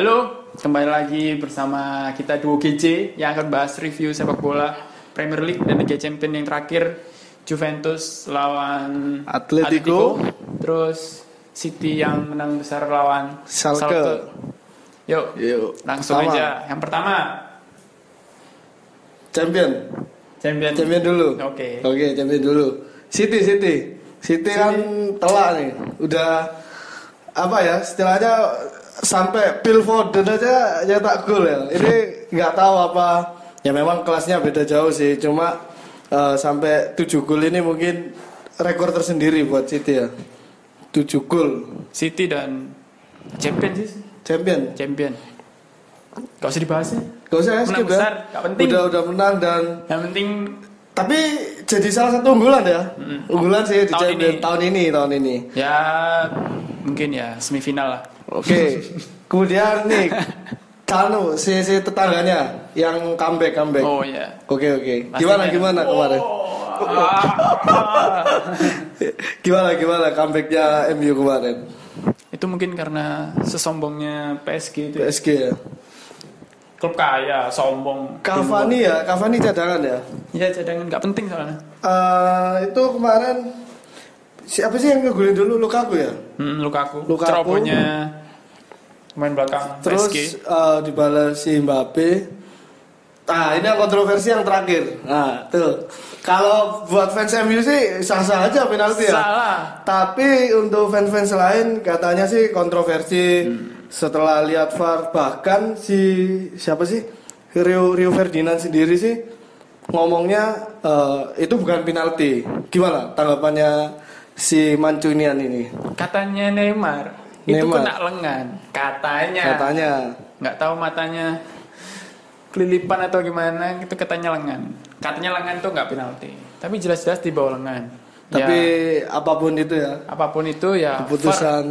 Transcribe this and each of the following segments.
Halo, kembali lagi bersama kita duo GC yang akan bahas review sepak bola Premier League dan Liga Champions yang terakhir Juventus lawan Atletico. terus City yang menang besar lawan Schalke. Yuk, Yuk, langsung pertama. aja. Yang pertama, Champion. Champion. Champion dulu. Oke. Oke, champion dulu. City, City. City kan telak nih. Udah apa ya? Istilahnya sampai Phil Foden aja nyetak gol ya. Ini nggak tahu apa. Ya memang kelasnya beda jauh sih. Cuma eh, sampai 7 gol ini mungkin rekor tersendiri buat City ya. 7 gol. City dan Champion sih. Champion. Champion. Gak usah dibahas ya. Gak usah ya, Menang ya. besar, gak penting. Udah udah menang dan Yang penting Tapi jadi salah satu unggulan ya. Unggulan sih di Tahun Champion ini. tahun ini, tahun ini. ya mungkin ya semifinal lah. Oke. Kemudian nih Kanu si, si tetangganya yang comeback comeback. Oh ya. Oke oke. Pastinya. Gimana gimana kemarin? Gimana gimana comebacknya MU kemarin? itu mungkin karena sesombongnya PSG itu ya. PSG ya. klub kaya sombong Cavani ya, Cavani cadangan ya. ya cadangan nggak penting soalnya Eh itu kemarin siapa sih yang ngegulin dulu Lukaku ya? hmm, Lukaku, Lukaku. cerobohnya main belakang Terus PSG eh, dibalas si Mbappe. Nah, ini yang kontroversi yang terakhir. Nah, tuh. Kalau buat fans MU sih sah-sah aja penalti ya. salah Tapi untuk fans-fans lain katanya sih kontroversi setelah lihat VAR bahkan si siapa sih Rio Rio Ferdinand sendiri sih ngomongnya eh, itu bukan penalti. Gimana tanggapannya si Mancunian ini? katanya Neymar, itu Neymar. kena lengan. Katanya. Katanya. Nggak tahu matanya kelilipan atau gimana itu katanya lengan. Katanya lengan tuh nggak penalti. Tapi jelas-jelas di bawah lengan. Tapi Ya, apa pun itu ya. Apa pun itu ya keputusan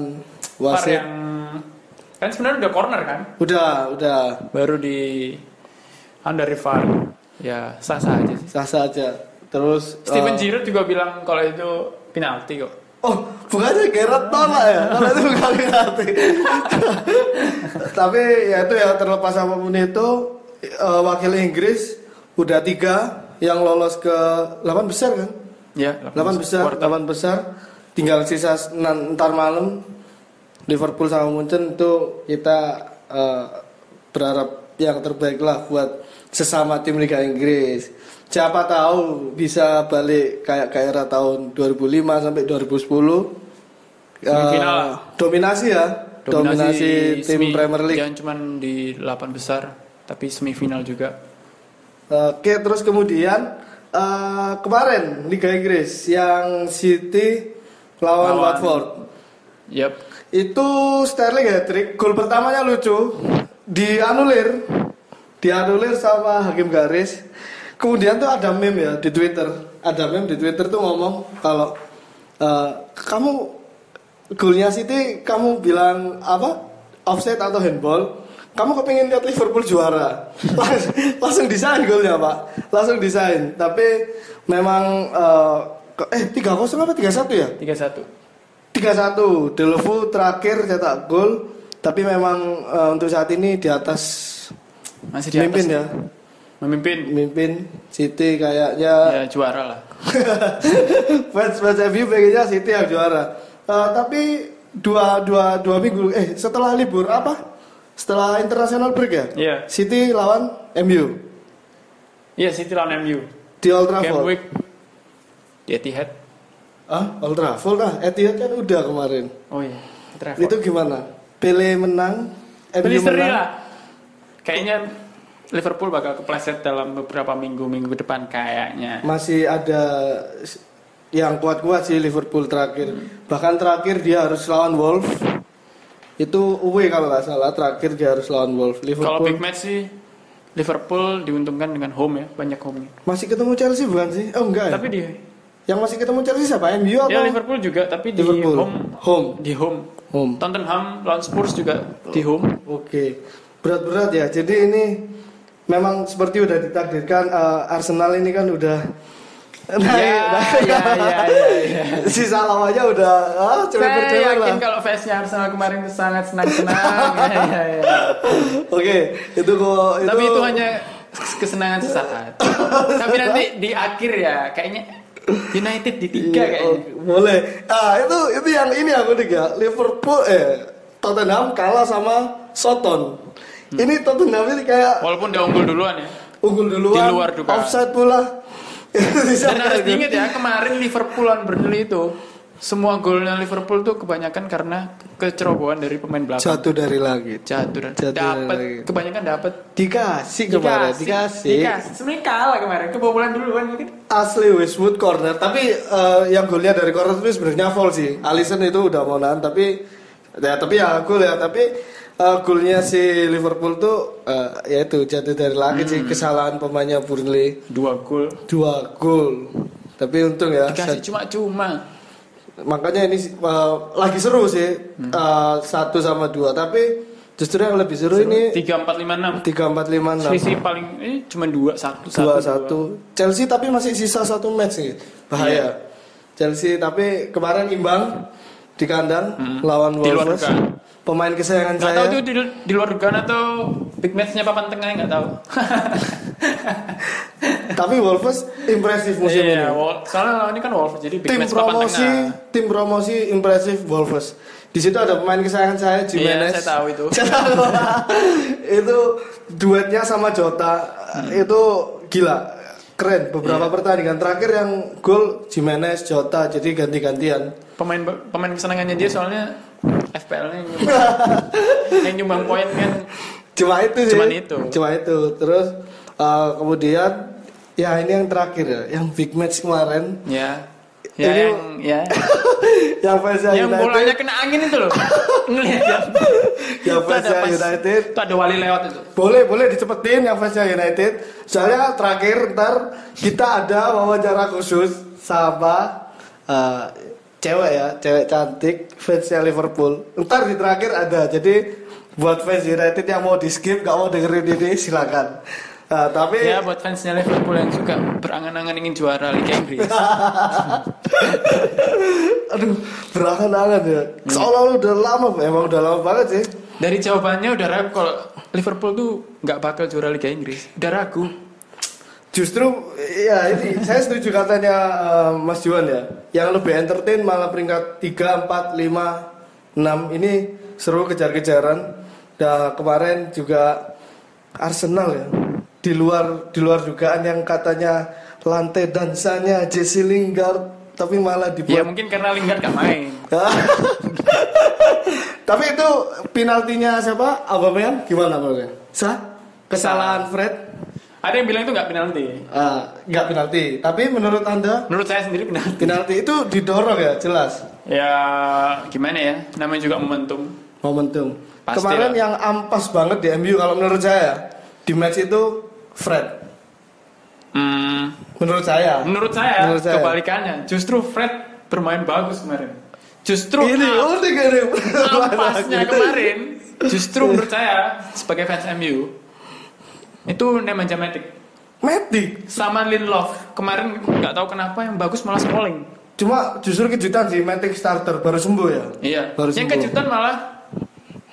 VAR wasit. yang kan sebenarnya udah corner kan? Udah udah. Baru di under VAR. Ya sah sah aja sih. Sah sah aja. Terus Steven eh, Giroud juga bilang kalau itu penalti kok. Oh bukannya Gerard tolak ya? Kalau itu bukan penalti. Tapi ya itu ya terlepas apa pun itu eh, wakil Inggris udah tiga yang lolos ke 8 besar kan? Ya. 8 besar Quarter. 8 besar. Tinggal sisa ntar malam Liverpool sama Munchen itu kita eh, berharap yang terbaik lah buat sesama tim Liga Inggris siapa tahu bisa balik kayak era tahun 2005 sampai 2010 Semifinal. Eh, dominasi ya. Dominasi, tim semi- Premier League. jangan cuma di 8 besar tapi semifinal juga. Oke, terus kemudian eh, kemarin Liga Inggris yang City lawan, Lawan. Watford. Yep. Itu Sterling hat trick. Gol pertamanya lucu, dianulir, dianulir sama hakim garis. Kemudian tuh ada meme ya di Twitter, ada meme di Twitter tuh ngomong kalau eh, kamu golnya City kamu bilang apa? Offside atau handball? Kamu kepingin lihat Liverpool juara? Langsung, langsung desain golnya pak. Langsung desain tapi memang eh, ke- eh tiga kosong apa tiga satu ya? 3-1 3-1 Delovu terakhir cetak gol. Tapi memang eh, untuk saat ini di atas masih di atas mimpin ya memimpin. Mimpin City kayaknya. Ya juara lah. Fans fans MU pengennya City yang juara. Eh, tapi dua dua dua minggu eh setelah libur apa? Setelah international break ya? Iya. City lawan MU iya City lawan MU di Old game Trafford week. Di Etihad. Ah Old Trafford lah Etihad kan udah kemarin. Oh iya Trafford. Itu gimana? Pele menang MU seri menang. lah. Kayaknya Liverpool bakal kepleset dalam beberapa minggu-minggu depan kayaknya masih ada yang kuat-kuat sih Liverpool terakhir. Bahkan terakhir dia harus lawan Wolves. Itu away kalau nggak salah. Terakhir dia harus lawan Wolves. kalau Liverpool big match sih Liverpool diuntungkan dengan home ya banyak home masih ketemu Chelsea bukan sih? Oh enggak ya. tapi di Yang masih ketemu Chelsea siapa? MU atau ya Liverpool juga tapi di Liverpool? home Home. di home Home. Tottenham lawan Spurs juga di home Oke. Berat-berat ya. Jadi ini memang seperti udah ditakdirkan eh, Arsenal ini kan udah Nah, ya, nah, ya, ya, ya, ya. sisa lawannya udah ah, Saya yakin lah. kalau fansnya Arsenal kemarin itu sangat senang-senang. ya, ya, ya. Oke, itu kok itu Tapi itu hanya kesenangan sesaat. Tapi nanti di akhir ya, kayaknya United di tiga Iya, kayaknya. oke, boleh. Ah, itu itu yang ini aku tiga. Liverpool eh Tottenham kalah sama Soton. Hmm. Ini Tottenham ini kayak Walaupun dia unggul duluan ya. unggul duluan. Di luar juga. Offside pula. Dan harus diingat ya, kemarin Liverpool lawan Burnley itu semua golnya Liverpool tuh kebanyakan karena kecerobohan dari pemain belakang. Jatuh dari langit. Jatuh dan dapat kebanyakan dapat Dikasih kemarin, dikasih. dikasih. Sebenarnya kalah kemarin, kebobolan duluan mungkin. Asli Westwood corner, tapi eh, yang golnya dari corner itu sebenarnya foul sih. Alisson itu udah mau nahan, tapi ya tapi ya gol ya, tapi eh, golnya si Liverpool tuh eh, ya itu jatuh dari langit sih Hmm. kesalahan pemainnya Burnley Dua gol. dua gol. Tapi untung ya, Dikasih cuma-cuma. makanya ini eh, lagi seru sih Hmm. eh, satu sama dua, tapi justru yang lebih seru, ini Tiga empat lima enam. tiga empat lima enam. Selisih paling ini cuma dua satu dua satu. Chelsea tapi masih sisa satu match nih bahaya Iya. Chelsea tapi kemarin imbang di kandang Hmm. lawan Di luar Wolves. Pemain kesayangan Nggak saya tahu itu di, di luar dugaan atau big matchnya papan tengah nggak tahu. tapi Wolves impresif musim ini Iya, Wol- soalnya lawan ini kan Wolves jadi big tim match papan promosi tengah. tim promosi impresif Wolves di situ ada pemain kesayangan saya Jimenez Iya, saya tahu itu. itu duetnya sama Jota Hmm. itu gila keren beberapa Iya. pertandingan terakhir yang gol Jimenez Jota jadi ganti-gantian Pemain pemain kesenangannya dia soalnya FPL-nya nyumbang, yang nyumbang poin kan. Cuma itu sih. Cuman itu. cuma itu. Terus uh, kemudian ya ini yang terakhir ya yang big match kemarin. Ya. Ya Ini- yang ya. yang fansnya yang United. bolanya kena angin itu loh. Ngelihat ya yang fansnya pas- United. itu ada wali lewat itu. Boleh boleh dicepetin yang fansnya United. Soalnya terakhir ntar kita ada wawancara khusus sama uh, cewek ya cewek cantik fansnya Liverpool. Ntar di terakhir ada. Jadi buat fans United yang mau di skip gak mau dengerin ini silakan. Nah, tapi ya buat fansnya Liverpool yang suka berangan-angan ingin juara Liga Inggris. Aduh, berangan-angan ya. Seolah-olah udah lama, emang udah lama banget sih. dari jawabannya udah ragu kalau Liverpool tuh nggak bakal juara Liga Inggris. Udah ragu Justru, ya ini saya setuju katanya eh, Mas Juan ya. Yang lebih entertain malah peringkat 3, 4, 5, 6 ini seru kejar-kejaran. Dan kemarin juga Arsenal ya. Di luar di luar dugaan yang katanya lantai dansanya Jesse Lingard tapi malah ya dibuat mungkin karena Lingard gak main Tapi itu penaltinya siapa? Aubameyang gimana menurutnya? Sah? Kesalahan Fred? Ada yang bilang itu nggak penalti nggak penalti. Tapi menurut anda menurut saya sendiri penalti penalti itu didorong ya jelas ya gimana ya namanya juga momentum momentum. Pasti Kemarin lah. yang ampas banget di MU kalau menurut saya di match itu Fred. hmm, Menurut saya. Menurut saya, Menurut saya. kebalikannya. Justru Fred bermain bagus kemarin. Justru ini ini. ampasnya kemarin, justru menurut saya sebagai fans MU itu Nemanja Matic Matic. sama Lindelof kemarin nggak tahu kenapa yang bagus malah Smalling. Cuma justru kejutan sih Matic starter baru sembuh ya. Iya. Baru yang sembuh. kejutan malah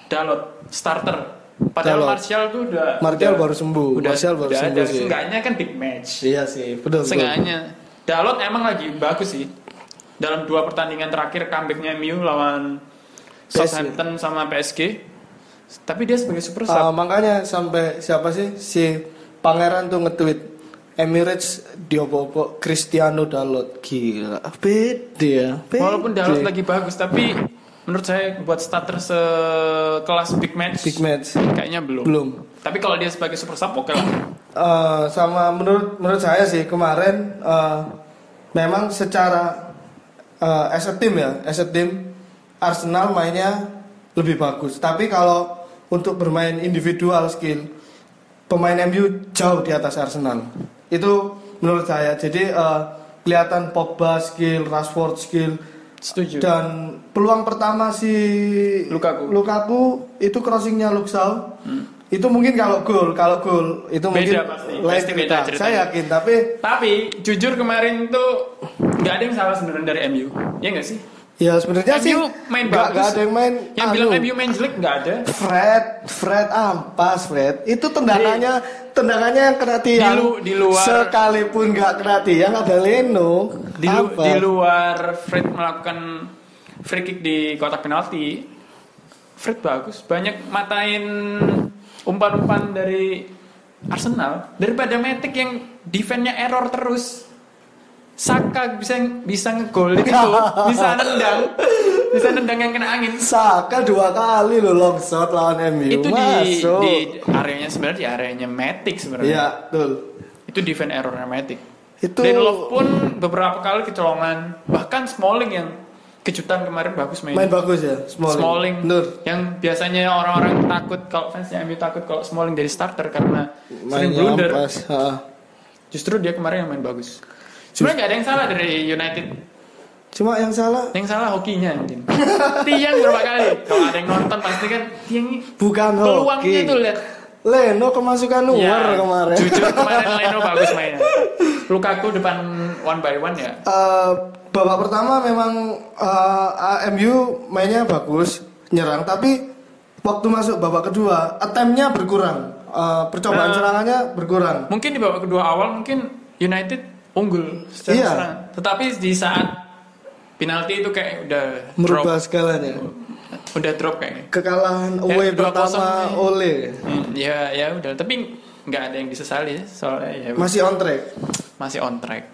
Dalot starter. Padahal Dalot. Martial tuh udah Martial udah- baru sembuh. Udah, Martial baru udah sembuh ada. sih. Seenggaknya kan big match. Iya sih, betul. betul. Seenggaknya Dalot emang lagi bagus sih. Dalam dua pertandingan terakhir comebacknya MU lawan PSG. Southampton sama PSG. Tapi dia sebagai super sub. Ah, makanya sampai siapa sih si pangeran tuh nge-tweet Emirates diopo-opo Cristiano Dalot gila beda ya. Walaupun Dalot lagi bagus, tapi menurut saya buat starter sekelas big match, big match kayaknya belum. belum Tapi kalau dia sebagai super sub oke lah. Eh, sama menurut menurut saya sih kemarin eh, memang secara eh, as a team ya as a team Arsenal mainnya lebih bagus tapi kalau untuk bermain individual skill pemain MU jauh di atas Arsenal itu menurut saya jadi eh, kelihatan Pogba skill Rashford skill Setuju. dan peluang pertama si Lukaku. Lukaku itu crossingnya Luxau Itu mungkin kalau gol, kalau gol itu Beda mungkin pasti, lain pasti beda cerita. Saya yakin, tapi Tapi jujur kemarin tuh nggak ada yang salah sebenarnya dari MU. Ya nggak sih? Ya sebenarnya sih MU main nggak- bagus. nggak ada yang main. Yang anu, bilang MU main jelek nggak ada. Fred, Fred ampas Fred. Itu tendangannya, tendangannya yang kena tiang. Di lu- di luar- Sekalipun nggak kena tiang ada Leno. Di, lu- di luar Fred melakukan free kick di kotak penalti, Fred bagus. Banyak matain umpan-umpan dari Arsenal daripada Matic yang defense-nya error terus. Saka bisa bisa ngegol itu, bisa nendang, bisa nendang yang kena angin. Saka dua kali loh long shot lawan MU. Itu di, Masuk. di areanya sebenarnya di areanya Matic sebenarnya. Iya, betul. Itu defense errornya Matic. Itu Lindelof pun beberapa kali kecolongan, bahkan Smalling yang kejutan kemarin bagus main. main bagus ya, Smalling. Smalling Bener. yang biasanya orang-orang takut kalau fansnya MU takut kalau Smalling jadi starter karena sering Mainnya blunder. Justru dia kemarin yang main bagus. Sebenarnya nggak ada yang salah dari United. Cuma yang salah Yang salah hokinya mungkin. Tiang berapa kali? Kalau ada yang nonton pasti kan Tiang ini bukan peluangnya hoki. tuh lihat. Leno kemasukan luar Ya, kemarin. Jujur kemarin Leno bagus mainnya. Lukaku depan one by one ya. Eh, babak pertama memang eh, MU mainnya bagus, nyerang, tapi waktu masuk babak kedua, attempt-nya berkurang. Eh, percobaan Eh. serangannya berkurang. Mungkin di babak kedua awal mungkin United unggul secara Iya. serang. Tetapi di saat penalti itu kayak udah drop, Merubah segalanya. udah drop kayaknya. Kekalahan away dua pertama oleh Hmm, ya ya udah. Tapi nggak ada yang disesali soalnya ya masih on track. masih on track.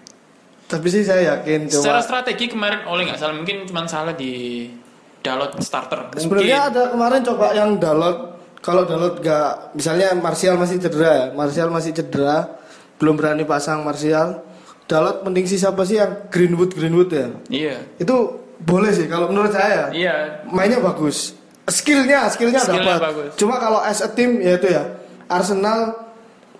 Tapi sih saya yakin Secara coba. strategi kemarin oleh nggak salah mungkin cuma salah di Dalot starter. Mungkin. Sebenarnya ada kemarin coba yang Dalot kalau Dalot gak misalnya Martial masih cedera ya, Martial masih cedera, belum berani pasang Martial. Dalot mending sih siapa sih yang Greenwood Greenwood ya? Iya. Itu boleh sih kalau menurut saya. Iya. Mainnya bagus. Skillnya, skillnya Skillnya dapat. bagus. Cuma kalau as a team ya itu ya. Arsenal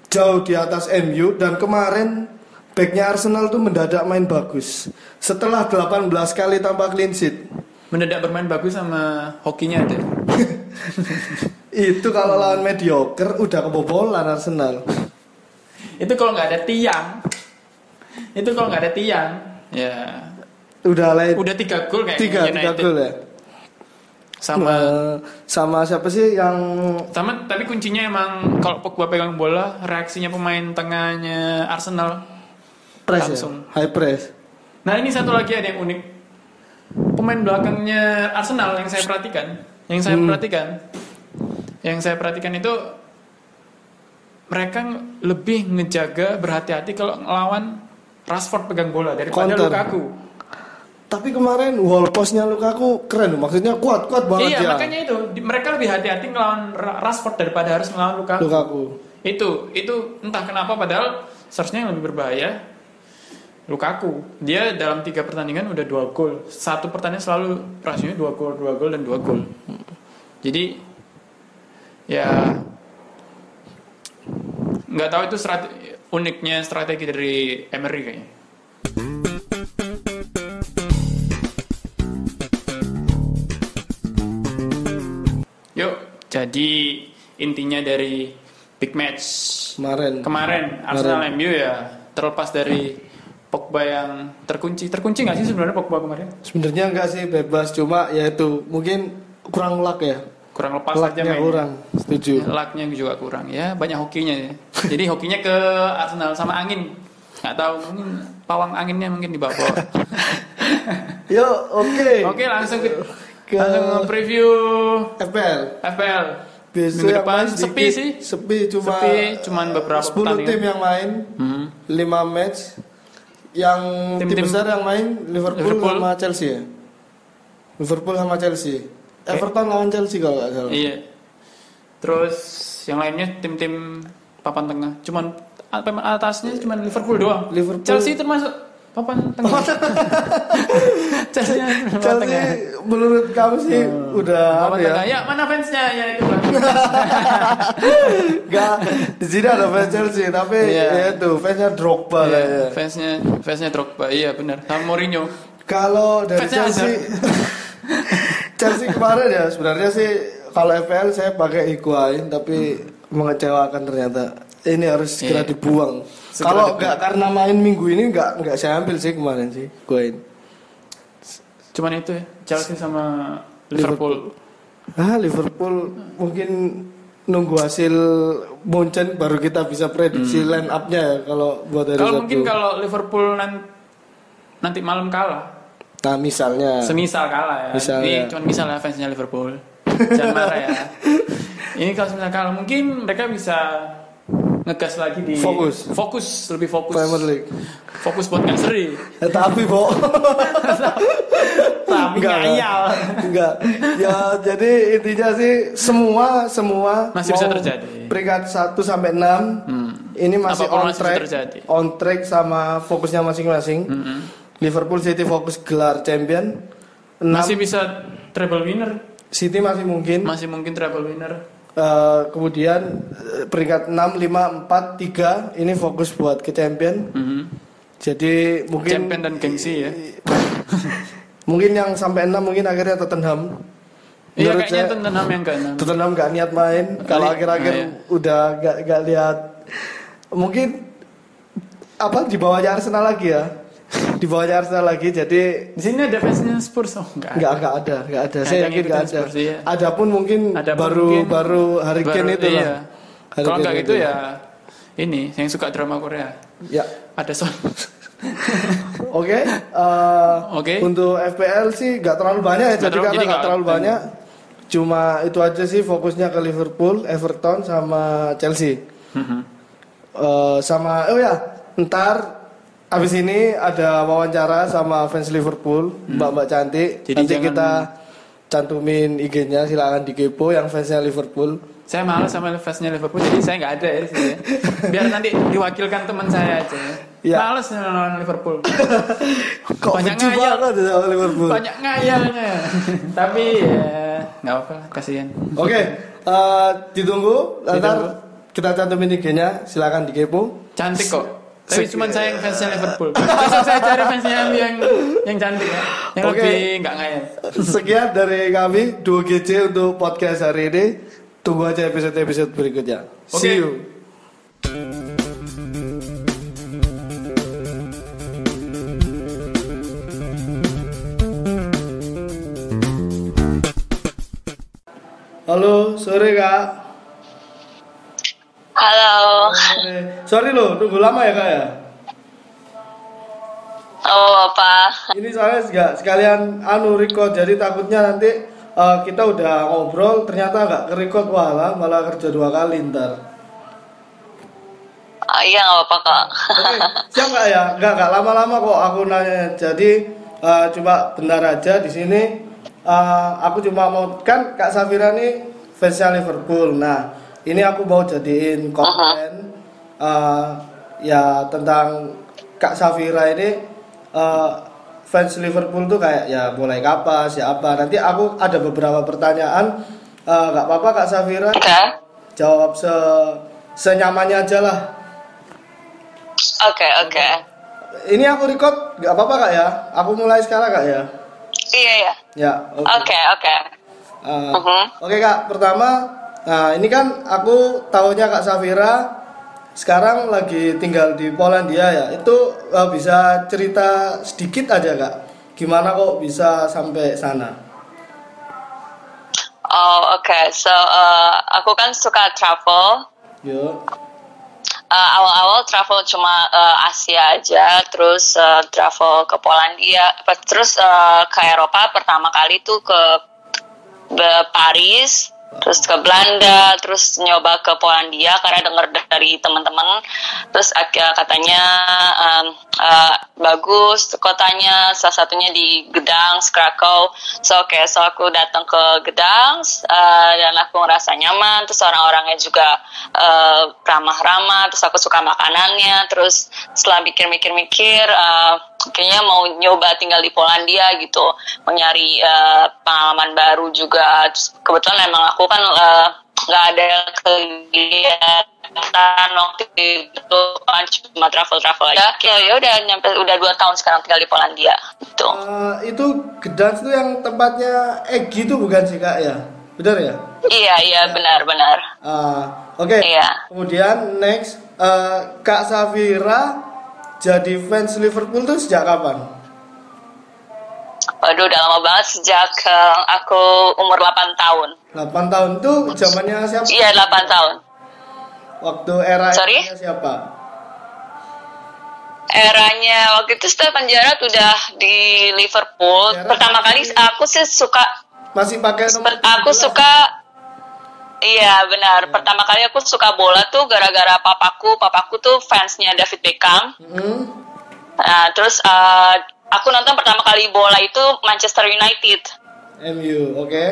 jauh di atas MU dan kemarin backnya Arsenal tuh mendadak main bagus. Setelah 18 kali tanpa clean sheet. Mendadak bermain bagus sama hokinya ada. Itu kalau lawan mediocre udah kebobolan Arsenal. itu kalau nggak ada tiang. Itu kalau nggak ada tiang, ya Udah lain udah tiga gol kayak tiga tiga United. gol ya. Sama Eh, sama siapa sih yang sama tapi kuncinya emang kalau Pogba pegang bola reaksinya pemain tengahnya Arsenal press Langsung. ya? High press. Nah ini satu lagi ada yang unik. Pemain belakangnya Arsenal yang saya perhatikan, yang saya Hmm. perhatikan, yang saya perhatikan itu mereka lebih ngejaga berhati-hati kalau ngelawan Rashford pegang bola daripada Counter. Lukaku. Tapi kemarin wall postnya Lukaku keren loh. Maksudnya kuat kuat banget iya dia. makanya itu mereka lebih hati-hati ngelawan Ra- Rashford daripada harus ngelawan Lukaku. Lukaku. Itu itu entah kenapa padahal seharusnya yang lebih berbahaya Lukaku. Dia dalam tiga pertandingan udah dua gol. Satu pertandingan selalu rasionya dua gol, dua gol dan dua gol. Jadi ya nggak tahu itu strate- uniknya strategi dari Emery kayaknya. Yuk, jadi intinya dari big match Kemarin. kemarin Arsenal MU ya terlepas dari Pogba yang terkunci terkunci nggak sih sebenarnya Pogba kemarin Sebenarnya enggak sih bebas cuma ya itu mungkin kurang luck ya. Kurang lepas aja Lucknya mainnya kurang. Setuju. lucknya juga kurang ya banyak hokinya ya jadi hokinya ke Arsenal sama angin nggak tahu mungkin pawang anginnya mungkin di bawah Yo, oke. oke langsung ke, Ke- langsung preview FPL. FPL Besok minggu depan main sepi sedikit. sih Sepi cuma sepi cuman beberapa 10 pertandingan tim yang main, Hmm. 5 match. Yang tim, Tim-tim- besar yang main Liverpool, Liverpool. sama Chelsea ya. Liverpool sama Chelsea. Everton lawan Chelsea kalau nggak salah. Iya. Terus yang lainnya tim-tim papan tengah. Cuman atasnya cuman Liverpool doang. Liverpool. Chelsea termasuk papan tengah. Chelsea papan Chelsea tengah. menurut kamu sih udah Papan apa ya? tengah. Ya, mana fansnya? Ya itu Bang. Enggak, di sini ada fans Chelsea, tapi Iya. ya itu fansnya Drogba lah Iya, ya. fansnya fansnya Drogba. Iya benar. Sama Mourinho. Kalau dari Fansnya Chelsea, Chelsea kemarin ya sebenarnya sih kalau FPL saya pakai Higuain, tapi mengecewakan ternyata. Ini harus segera Iya. dibuang. Segera Kalau dibuang. nggak karena main minggu ini nggak nggak saya ambil sih kemarin sih. Gue Cuman itu ya, Chelsea sama Liverpool. Ah Liverpool mungkin nunggu hasil Munchen baru kita bisa prediksi line up-nya ya kalau buat hari Hmm. Kalau mungkin kalau Liverpool nan- nanti malam kalah, Nah misalnya semisal kalah ya. Misalnya. Ini cuma misalnya fansnya Liverpool. Jangan marah ya. Ini kalau semisal kalah, mungkin mereka bisa ngegas lagi di Fokus. fokus lebih fokus Premier League. fokus buat nggak seri Ya, tapi Bo tapi Enggak, ngayal Enggak. Ya jadi intinya sih semua semua Masih bisa terjadi. Peringkat 1 sampai 6 ini masih Apa pun on masih track. terjadi. On track sama fokusnya masing-masing. Mm-mm. Liverpool City fokus gelar champion. 6 masih bisa treble winner City masih mungkin. masih mungkin treble winner Eh, kemudian eh, peringkat 6, 5, 4, 3 ini fokus buat ke champion. Mhm. Jadi mungkin champion dan gengsi ya mungkin yang sampai 6 mungkin akhirnya Tottenham. iya kayaknya saya- Tottenham yang ke enam Tottenham nggak niat main kalau akhir-akhir nah, udah nggak nggak lihat mungkin apa di bawahnya Arsenal lagi ya di bawahnya Arsenal lagi jadi di sini ada fansnya Spurs oh enggak nggak nggak ada nggak ada. Nggak saya yakin yang nggak ada. Spurs, iya. ada pun mungkin Ada baru mungkin baru Harry Kane itu lah. iya. Harry kalau enggak itu ya. ini yang suka drama Korea. Ya. Ada son. Oke eh, Oke. untuk FPL sih nggak terlalu banyak ya. Jadi karena nggak terlalu banyak cuma itu aja sih fokusnya ke Liverpool Everton sama Chelsea. Eh, sama oh ya ntar abis ini ada wawancara sama fans Liverpool mbak-mbak cantik. Hmm. Jadi nanti jangan- kita cantumin IG-nya silakan dikepo yang fansnya Liverpool. Saya malas sama fansnya Liverpool jadi saya nggak ada ya sini. biar nanti diwakilkan teman saya aja. Iya. males nonton Liverpool. Kok Banyak ngayal. banget ya sama Liverpool. Banyak ngayalnya. Tapi ya nggak apa-apa lah, kasihan. Oke eh, ditunggu ntar kita cantumin IG-nya silakan dikepo cantik kok tapi cuma saya yang fansnya Liverpool besok saya cari fansnya yang yang cantik ya yang Oke. lebih nggak ngayal sekian dari kami 2GC untuk podcast hari ini tunggu aja episode-episode berikutnya Oke. see you Halo, sore kak. Halo. Sorry loh, tunggu lama ya kak ya. Oh, apa? Ini saya nggak sekalian anu record, jadi takutnya nanti eh, kita udah ngobrol, ternyata nggak record malah malah kerja dua kali ntar. Ah, iya, nggak apa-apa, Kak. Oke, siap nggak ya? Nggak nggak lama-lama kok aku nanya. Jadi eh, coba bentar aja di sini. eh, aku cuma mau kan Kak Safira nih fansnya Liverpool. Nah, ini aku mau jadiin konten eh, ya tentang Kak Safira ini eh, fans Liverpool tuh kayak ya mulai kapan siapa. Nanti aku ada beberapa pertanyaan. Eh, nggak apa-apa Kak Safira Oke. jawab se senyamannya aja lah. Oke, oke. Ini aku record nggak apa-apa kak ya? Aku mulai sekarang kak ya? Iya, iya. Ya. Oke. Oke, oke. Uh, Mhm. Oke kak, pertama, nah ini kan aku tahunya kak Safira sekarang lagi tinggal di Polandia ya. Itu uh, bisa cerita sedikit aja kak, gimana kok bisa sampai sana? Oh, oke. So, uh, aku kan suka travel. Yo. Uh, awal-awal travel cuma uh, Asia aja, terus uh, travel ke Polandia, terus uh, ke Eropa pertama kali tuh ke Paris, terus ke Belanda, terus nyoba ke Polandia karena dengar dari teman-teman, terus ak- katanya um, uh, bagus kotanya, salah satunya di Gdansk, Krakow. So oke, so aku datang ke Gdansk uh, dan aku ngerasa nyaman, terus orang-orangnya juga uh, ramah-ramah, terus aku suka makanannya, terus setelah mikir-mikir-mikir. uh, kayaknya mau nyoba tinggal di Polandia gitu mau nyari eh, pengalaman baru juga Terus kebetulan emang aku kan eh, nggak ada kegiatan waktu itu kan cuma travel travel aja ya ya udah nyampe udah dua tahun sekarang tinggal di Polandia gitu Uh, itu Gdansk tuh yang tempatnya Egi itu bukan sih kak ya? Benar ya? iya iya benar benar Ah, Oke. Iya. Kemudian next eh, Kak Safira jadi fans Liverpool tuh sejak kapan? Waduh, udah lama banget sejak eh, aku umur 8 tahun. 8 tahun tuh zamannya siapa? Iya, 8 tahun. Waktu era Sorry? siapa? Eranya waktu itu Stephen Gerrard udah di Liverpool. Gerrard Pertama kali aku sih suka Masih pakai nomor aku 17? suka Iya benar. Pertama kali aku suka bola tuh gara-gara papaku. Papaku tuh fansnya David Beckham. Hmm. Nah, terus eh, aku nonton pertama kali bola itu Manchester United. MU, oke.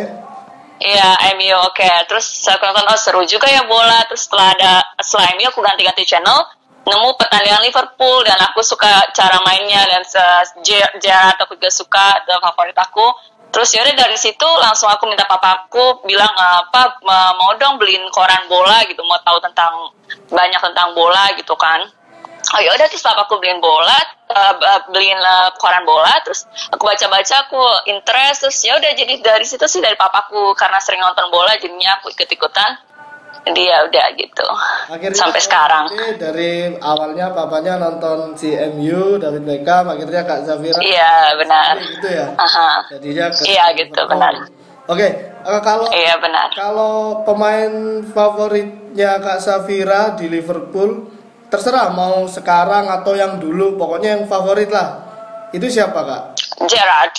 Iya, MU oke. Terus aku nonton oh seru juga ya bola. Terus setelah ada setelah MU aku ganti-ganti channel, nemu pertandingan Liverpool dan aku suka cara mainnya dan se- Ger- Gerrard aku juga suka dan favorit aku. Terus yaudah dari situ langsung aku minta papaku bilang apa mau dong beliin koran bola gitu, mau tahu tentang banyak tentang bola gitu kan. Oh yaudah terus papaku beliin bola, eh, eh, beliin eh, koran bola, terus aku baca-baca aku interest, terus yaudah jadi dari situ sih dari papaku karena sering nonton bola jadinya aku ikut-ikutan. Jadi ya udah gitu. Akhirnya Sampai sekarang. dari awalnya papanya nonton si MU David Beckham, akhirnya Kak Safira Iya benar. gitu ya. Aha. Jadinya ke Iya, gitu, benar. Oke, eh, kalau Iya benar. kalau pemain favoritnya Kak Safira di Liverpool terserah mau sekarang atau yang dulu, pokoknya yang favorit lah. Itu siapa Kak? Gerard,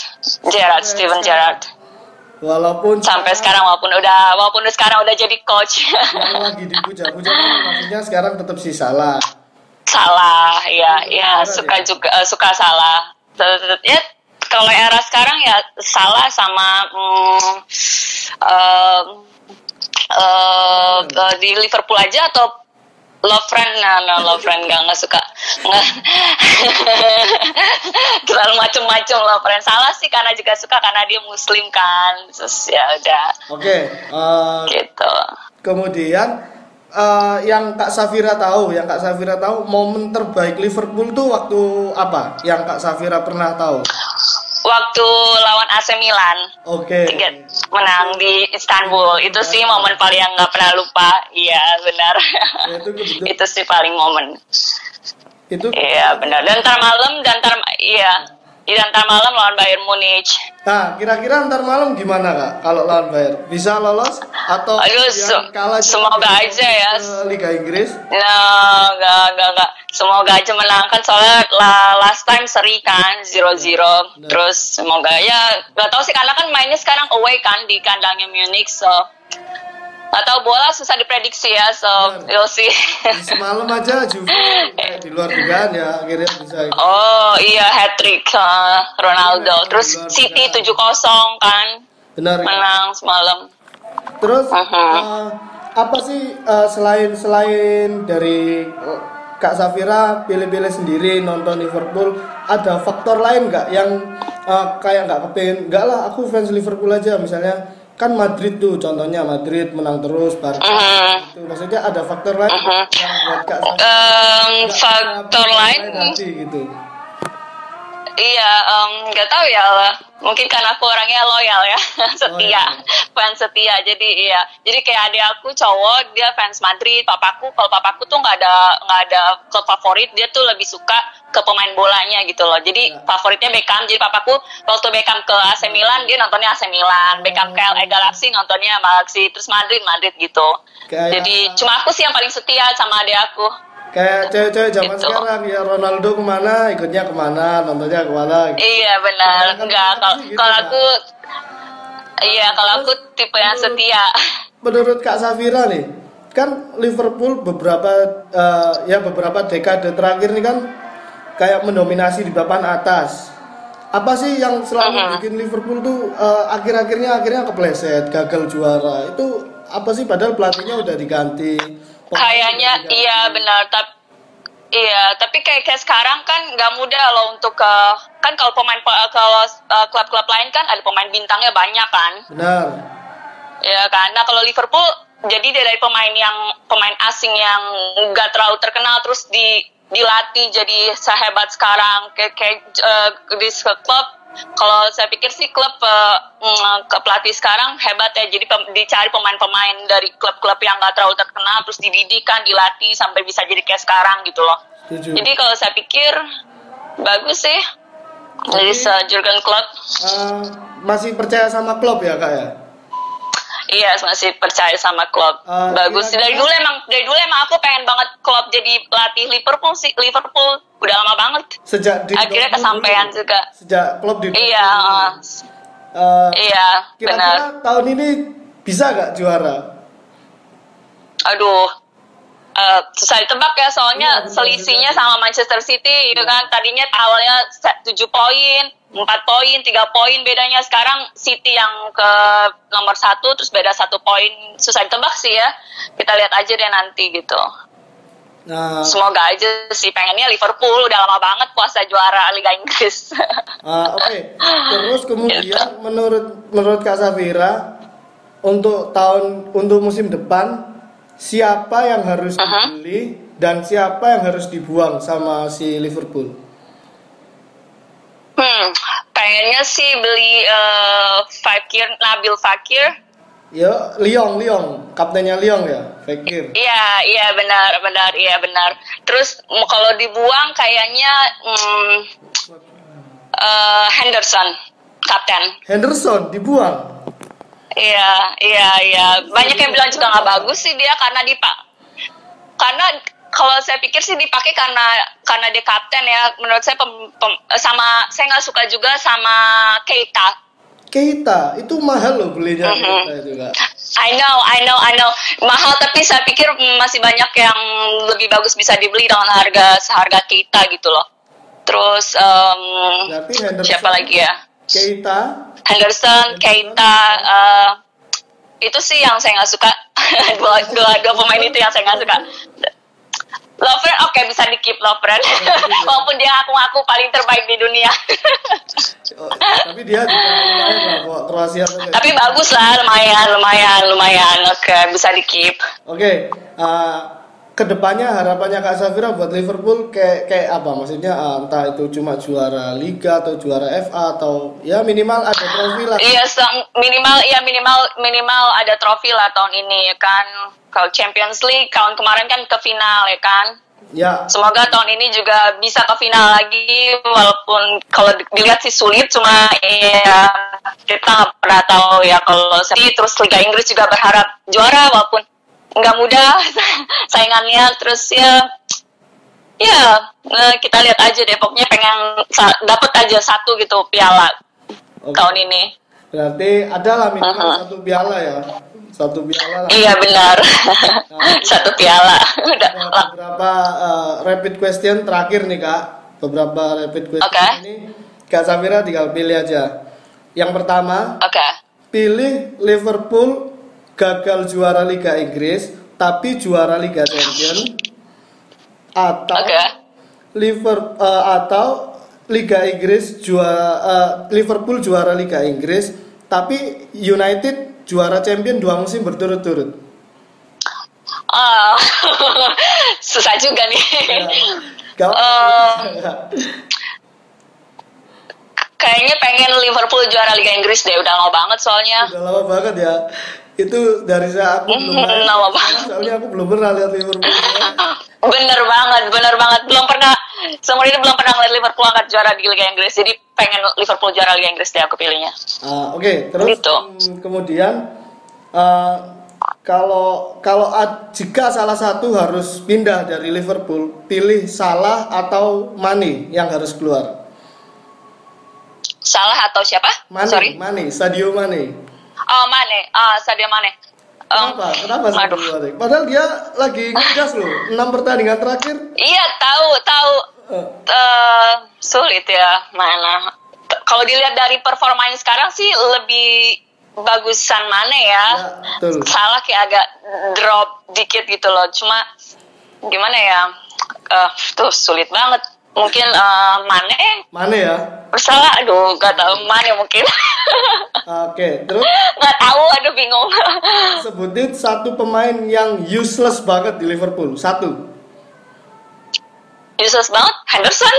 Gerard, Steven Gerrard. Walaupun Sampai sekarang walaupun udah walaupun sekarang udah jadi coach. lagi dipuja-puja kan maksudnya sekarang tetap si salah. salah ya ya suka ya? juga eh, suka salah ya kalau era sekarang ya salah sama mm, em, eh, eh, di Liverpool aja atau love friend nah, nah love friend nggak nggak suka. Nggak. Terlalu macem-macem love friend. Salah sih karena juga suka karena dia muslim kan. Terus ya udah. Oke, eh, gitu. kemudian eh, yang Kak Safira tahu, yang Kak Safira tahu momen terbaik Liverpool tuh waktu apa? Yang Kak Safira pernah tahu? waktu AC Milan. Oke. tiga menang di Istanbul. Itu sih momen paling yang nggak pernah lupa. Iya benar. Ya, itu itu sih paling momen. Itu iya benar. Dan ntar malam dan ntar iya dan ntar malam lawan Bayern Munich Nah, kira-kira ntar malam gimana kak? Kalau lawan Bayern, bisa lolos atau Aduh, yang se- kalah semoga aja ya. Liga Inggris? nah nggak nggak nggak semoga aja menangkan soalnya la- last time seri kan zero zero Benar. terus semoga ya nggak tahu sih karena kan mainnya sekarang away kan di kandangnya Munich so tahu bola susah diprediksi ya so Benar. we'll see Di Semalam aja Juve kayak di luar dugaan ya akhirnya bisa. Oh iya hat trick Ronaldo. Iya, Terus City biasa. 7-0 kan Benar. ya? menang semalam. Terus Mhm. eh, apa sih eh, selain selain dari eh, Kak Safira pilih-pilih sendiri nonton Liverpool ada faktor lain nggak yang eh, kayak nggak kepengen nggak lah aku fans Liverpool aja misalnya kan Madrid tuh contohnya Madrid menang terus Barca Mhm. itu maksudnya ada faktor lain Mhm. yang buat Kak nggak faktor lain hati gitu Iya, nggak tahu ya lah. Mungkin karena aku orangnya loyal ya, setia, iya. fans setia. Jadi iya, jadi kayak adik aku cowok dia fans Madrid. Papaku, kalau papaku tuh nggak ada nggak ada klub favorit, dia tuh lebih suka ke pemain bolanya gitu loh. Jadi Ya. favoritnya Beckham. Jadi papaku waktu Beckham ke AC Milan dia nontonnya AC Milan. Beckham ke LA Galaxy nontonnya Galaxy. Terus Madrid Madrid gitu. Kayak- Jadi cuma aku sih yang paling setia sama adik aku. Kayak cewek-cewek zaman Gitu. sekarang ya Ronaldo ke mana ikutnya ke mana nontonnya ke mana gitu. Iya benar. Kebanyakan Enggak kalau gitu, kalau aku Iya, kalau aku tipe yang setia. menurut Kak Safira nih kan Liverpool beberapa eh, ya beberapa dekade terakhir nih kan kayak mendominasi di papan atas apa sih yang selalu Mhm. bikin Liverpool tuh eh, akhir-akhirnya akhirnya kepleset gagal juara itu apa sih padahal pelatihnya udah diganti Kayaknya diganti. iya benar, tapi Iya, tapi kayak kayak sekarang kan nggak mudah loh untuk ke kan kalau pemain kalau uh, klub-klub lain kan ada pemain bintangnya banyak kan, benar ya kan. Nah kalau Liverpool jadi dia dari pemain yang pemain asing yang nggak terlalu terkenal terus di dilatih jadi sehebat sekarang kayak kayak uh, di klub kalau saya pikir sih klub uh, ke pelatih sekarang hebat ya. Jadi pem- dicari pemain-pemain dari klub-klub yang nggak terlalu terkenal, terus dididik kan, dilatih sampai bisa jadi kayak sekarang gitu loh. Setuju. Jadi kalau saya pikir bagus sih dari Jadi- se- Jurgen Klopp. Eh, masih percaya sama klub ya kak ya? Iya masih percaya sama Klopp. Eh, bagus kira-kira- dari dulu emang dari dulu emang aku pengen banget Klopp jadi pelatih Liverpool sih Liverpool udah lama banget. Sejak di Akhirnya kesampaian dulu. juga. Sejak klub di Iya, uh, iya benar. Kira-kira tahun ini bisa gak juara? Aduh, eh, susah ditebak ya soalnya Iya, selisihnya sama Manchester City gitu kan. Tadinya awalnya 7 poin, 4 poin, 3 poin bedanya. Sekarang City yang ke nomor satu terus beda satu poin. Susah ditebak sih ya. Kita lihat aja deh nanti gitu. Nah, Semoga aja sih pengennya Liverpool udah lama banget puasa juara Liga Inggris. ah, oke. Terus kemudian Gitu. menurut menurut Kak Safira untuk tahun untuk musim depan siapa yang harus Aha. dibeli dan siapa yang harus dibuang sama si Liverpool? hmm, pengennya sih beli eh, Fakir Nabil Fakir. Ya, Lyon, Lyon, kaptennya Lyon ya, Fekir. Iya, iya benar, benar, iya benar. Terus kalau dibuang kayaknya hmm, eh, Henderson, kapten. Henderson dibuang. Iya, iya, iya. Banyak yang bilang juga nggak bagus sih dia karena dipak. Karena kalau saya pikir sih dipakai karena karena dia kapten ya. Menurut saya pem- pem- sama saya nggak suka juga sama Keita. Keita itu mahal loh belinya. Keita itu kak. I know, I know, I know. Mahal tapi saya pikir masih banyak yang lebih bagus bisa dibeli dengan harga seharga kita gitu loh. Terus Henderson, siapa lagi ya? Keita, Henderson, Keita, eh, itu sih yang saya nggak suka. dua, dua, dua pemain itu yang saya nggak suka. Lovren oke bisa di keep Lovren, walaupun dia ngaku-ngaku paling terbaik di dunia. oh, tapi dia Kroasia. tapi bagus lah, lumayan, lumayan, lumayan. Oke bisa di keep. Oke, uh, ke depannya harapannya Kak Safira buat Liverpool kayak kayak apa? Maksudnya uh, entah itu cuma juara Liga atau juara FA atau ya minimal ada trofi lah. Iya, sang- minimal ya minimal minimal ada trofi lah tahun ini ya kan. Kalau Champions League tahun kemarin kan ke final ya kan. Ya, Semoga tahun ini juga bisa ke final lagi walaupun kalau di- dilihat sih sulit cuma ya kita nggak pernah tahu ya kalau sedih terus Liga Inggris juga berharap juara walaupun nggak mudah saingannya terus ya ya eh, kita lihat aja deh pokoknya pengen dapat aja satu gitu piala oke. tahun ini Berarti ada lah minimal Aha. satu piala ya, satu piala lah. iya benar satu piala udah beberapa uh, rapid question terakhir nih kak, beberapa rapid question Oke. ini Kak Safira tinggal pilih aja. Yang pertama, oke pilih Liverpool gagal juara Liga Inggris tapi juara Liga Champions atau oke Liverpool atau Liga Inggris juara eh, Liverpool juara Liga Inggris tapi United juara champion dua musim berturut-turut. Ah, susah juga nih. Gak Eh, Kayaknya pengen Liverpool juara Liga Inggris deh, udah lama banget soalnya. udah lama banget ya. Itu dari saya aku belum Mhm, lama banget. soalnya aku belum pernah lihat Liverpool. Bener banget, bener banget. Belum pernah, seumur ini belum pernah ngeliat Liverpool angkat juara di Liga Inggris. Jadi pengen Liverpool juara Liga Inggris deh aku pilihnya. Ah, Oke, terus Gitu. mm, kemudian eh, kalau kalau jika salah satu harus pindah dari Liverpool, pilih Salah atau Mane yang harus keluar. Salah atau siapa? Mane, Sorry. Mane, Sadio Mane. Oh, Mane. Ah, Sadio Mane. Um, Kenapa? Kenapa Sadio. Mane? Padahal dia lagi ngegas loh. 6 pertandingan terakhir. Iya, tahu, tahu. eh, Eh, sulit ya mana kalau dilihat dari performanya sekarang sih lebih bagusan mana ya, Ya, betul. salah kayak agak drop dikit gitu loh cuma gimana ya eh tuh sulit banget mungkin eh Mane Mane ya. bersalah aduh gak tahu Mane mungkin Oke, terus nggak tahu aduh bingung sebutin satu pemain yang useless banget di Liverpool. Satu. useless banget Henderson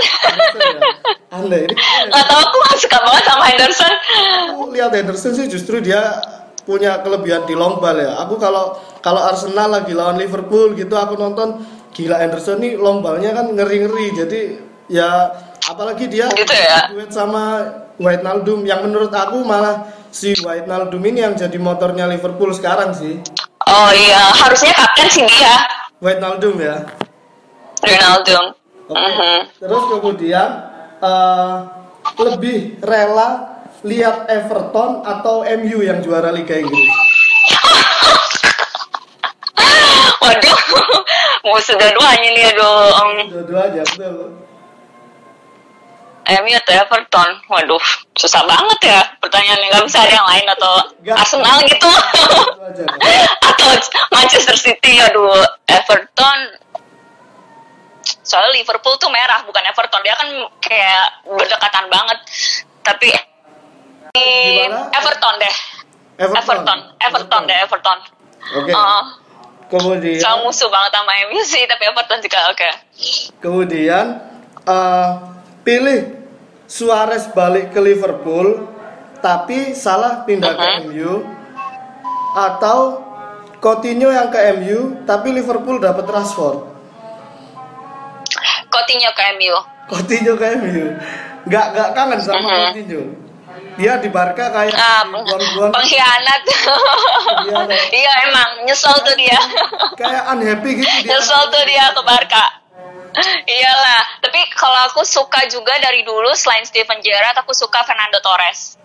Aneh. Ini nggak tahu aku nggak suka banget sama Henderson aku lihat Henderson sih justru dia punya kelebihan di long ball ya. Aku kalau kalau Arsenal lagi lawan Liverpool gitu aku nonton gila Henderson nih long ballnya kan ngeri-ngeri. Jadi ya apalagi dia Gitu ya? duet sama Wijnaldum yang menurut aku malah si Wijnaldum ini yang jadi motornya Liverpool sekarang sih. oh iya harusnya kapten sih dia Wijnaldum ya. Ronaldo Oke. Mhm. Terus kemudian eh, lebih rela lihat Everton atau MU yang juara Liga Inggris. waduh mau sudah duanya nih aduh um, Dua-dua aja betul. MU atau Everton waduh susah banget ya pertanyaannya nggak bisa ada yang lain atau Nggak. Arsenal gitu Dua aja. Atau Manchester City aduh Everton soalnya Liverpool tuh merah bukan Everton dia kan kayak berdekatan banget tapi Gimana? Everton deh Everton Everton deh Everton Oke. Oh, Kemudian sama musuh banget sama MU sih tapi Everton juga oke kemudian eh, pilih Suarez balik ke Liverpool tapi salah pindah ke Mhm. MU atau Coutinho yang ke MU tapi Liverpool dapat Rashford. Coutinho ke MU Coutinho ke MU. Nggak nggak kangen sama Mhm. Coutinho. Dia di Barca kayak ah, pengkhianat. Iya emang. Nyesel tuh dia. Kayak unhappy gitu dia. nyesel tuh dia ke Barca iyalah. Tapi kalau aku suka juga dari dulu selain Steven Gerrard aku suka Fernando Torres.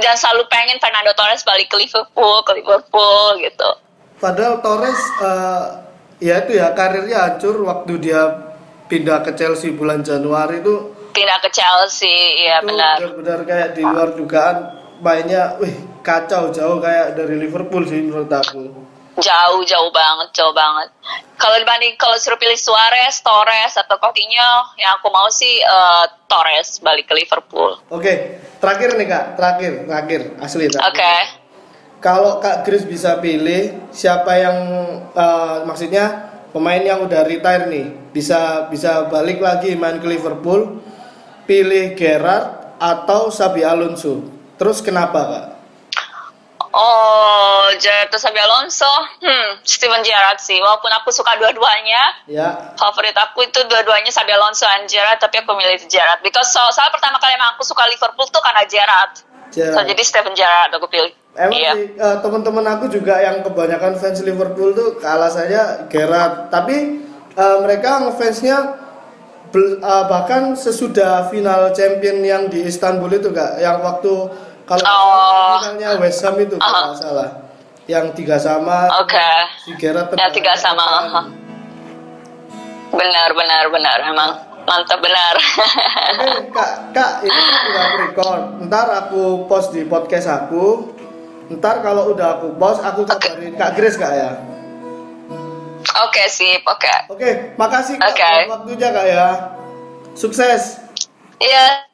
Dan selalu pengen Fernando Torres balik ke Liverpool ke Liverpool gitu. Padahal Torres eh, ya itu ya karirnya hancur waktu dia pindah ke Chelsea bulan Januari itu pindah ke Chelsea itu benar. benar-benar kayak di luar dugaan mainnya wih kacau jauh kayak dari Liverpool sih menurut aku. jauh jauh banget jauh banget. Kalau dibanding kalau suruh pilih Suarez Torres atau Coutinho yang aku mau sih eh, Torres balik ke Liverpool. Oke, terakhir nih Kak, terakhir, terakhir asli oke. Terakhir. Kalau Kak Chris bisa pilih siapa yang eh, maksudnya pemain yang udah retire nih bisa bisa balik lagi main ke Liverpool, pilih Gerrard atau Xabi Alonso. Terus kenapa Kak? Oh, atau Xabi Alonso, hmm, Steven Gerrard sih. Walaupun aku suka dua-duanya, Ya, favorit aku itu dua-duanya Xabi Alonso dan Gerrard, tapi aku milih Gerrard. Because so, soal pertama kali emang aku suka Liverpool tuh karena Gerrard. So, jadi Steven Gerrard aku pilih. Emang iya. eh, teman-teman aku juga yang kebanyakan fans Liverpool tuh alasannya Gerrard. Tapi eh, mereka ngefansnya eh, bahkan sesudah final champion yang di Istanbul itu kak, yang waktu kalau Oh. finalnya West Ham itu kalau Uh-huh. nggak salah, yang tiga sama Oke. si Gerrard Ya, tiga sama, uh-huh. Benar, benar, benar. Emang mantap benar. Kak, kak ini udah record. Ntar aku post di podcast aku. Ntar kalau udah aku post, aku kabarin kak Grace kak ya. Oke, sip. Oke. Oke, makasih kak buat waktunya kak ya. Sukses. Iya.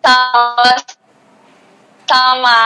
Sama. Sama.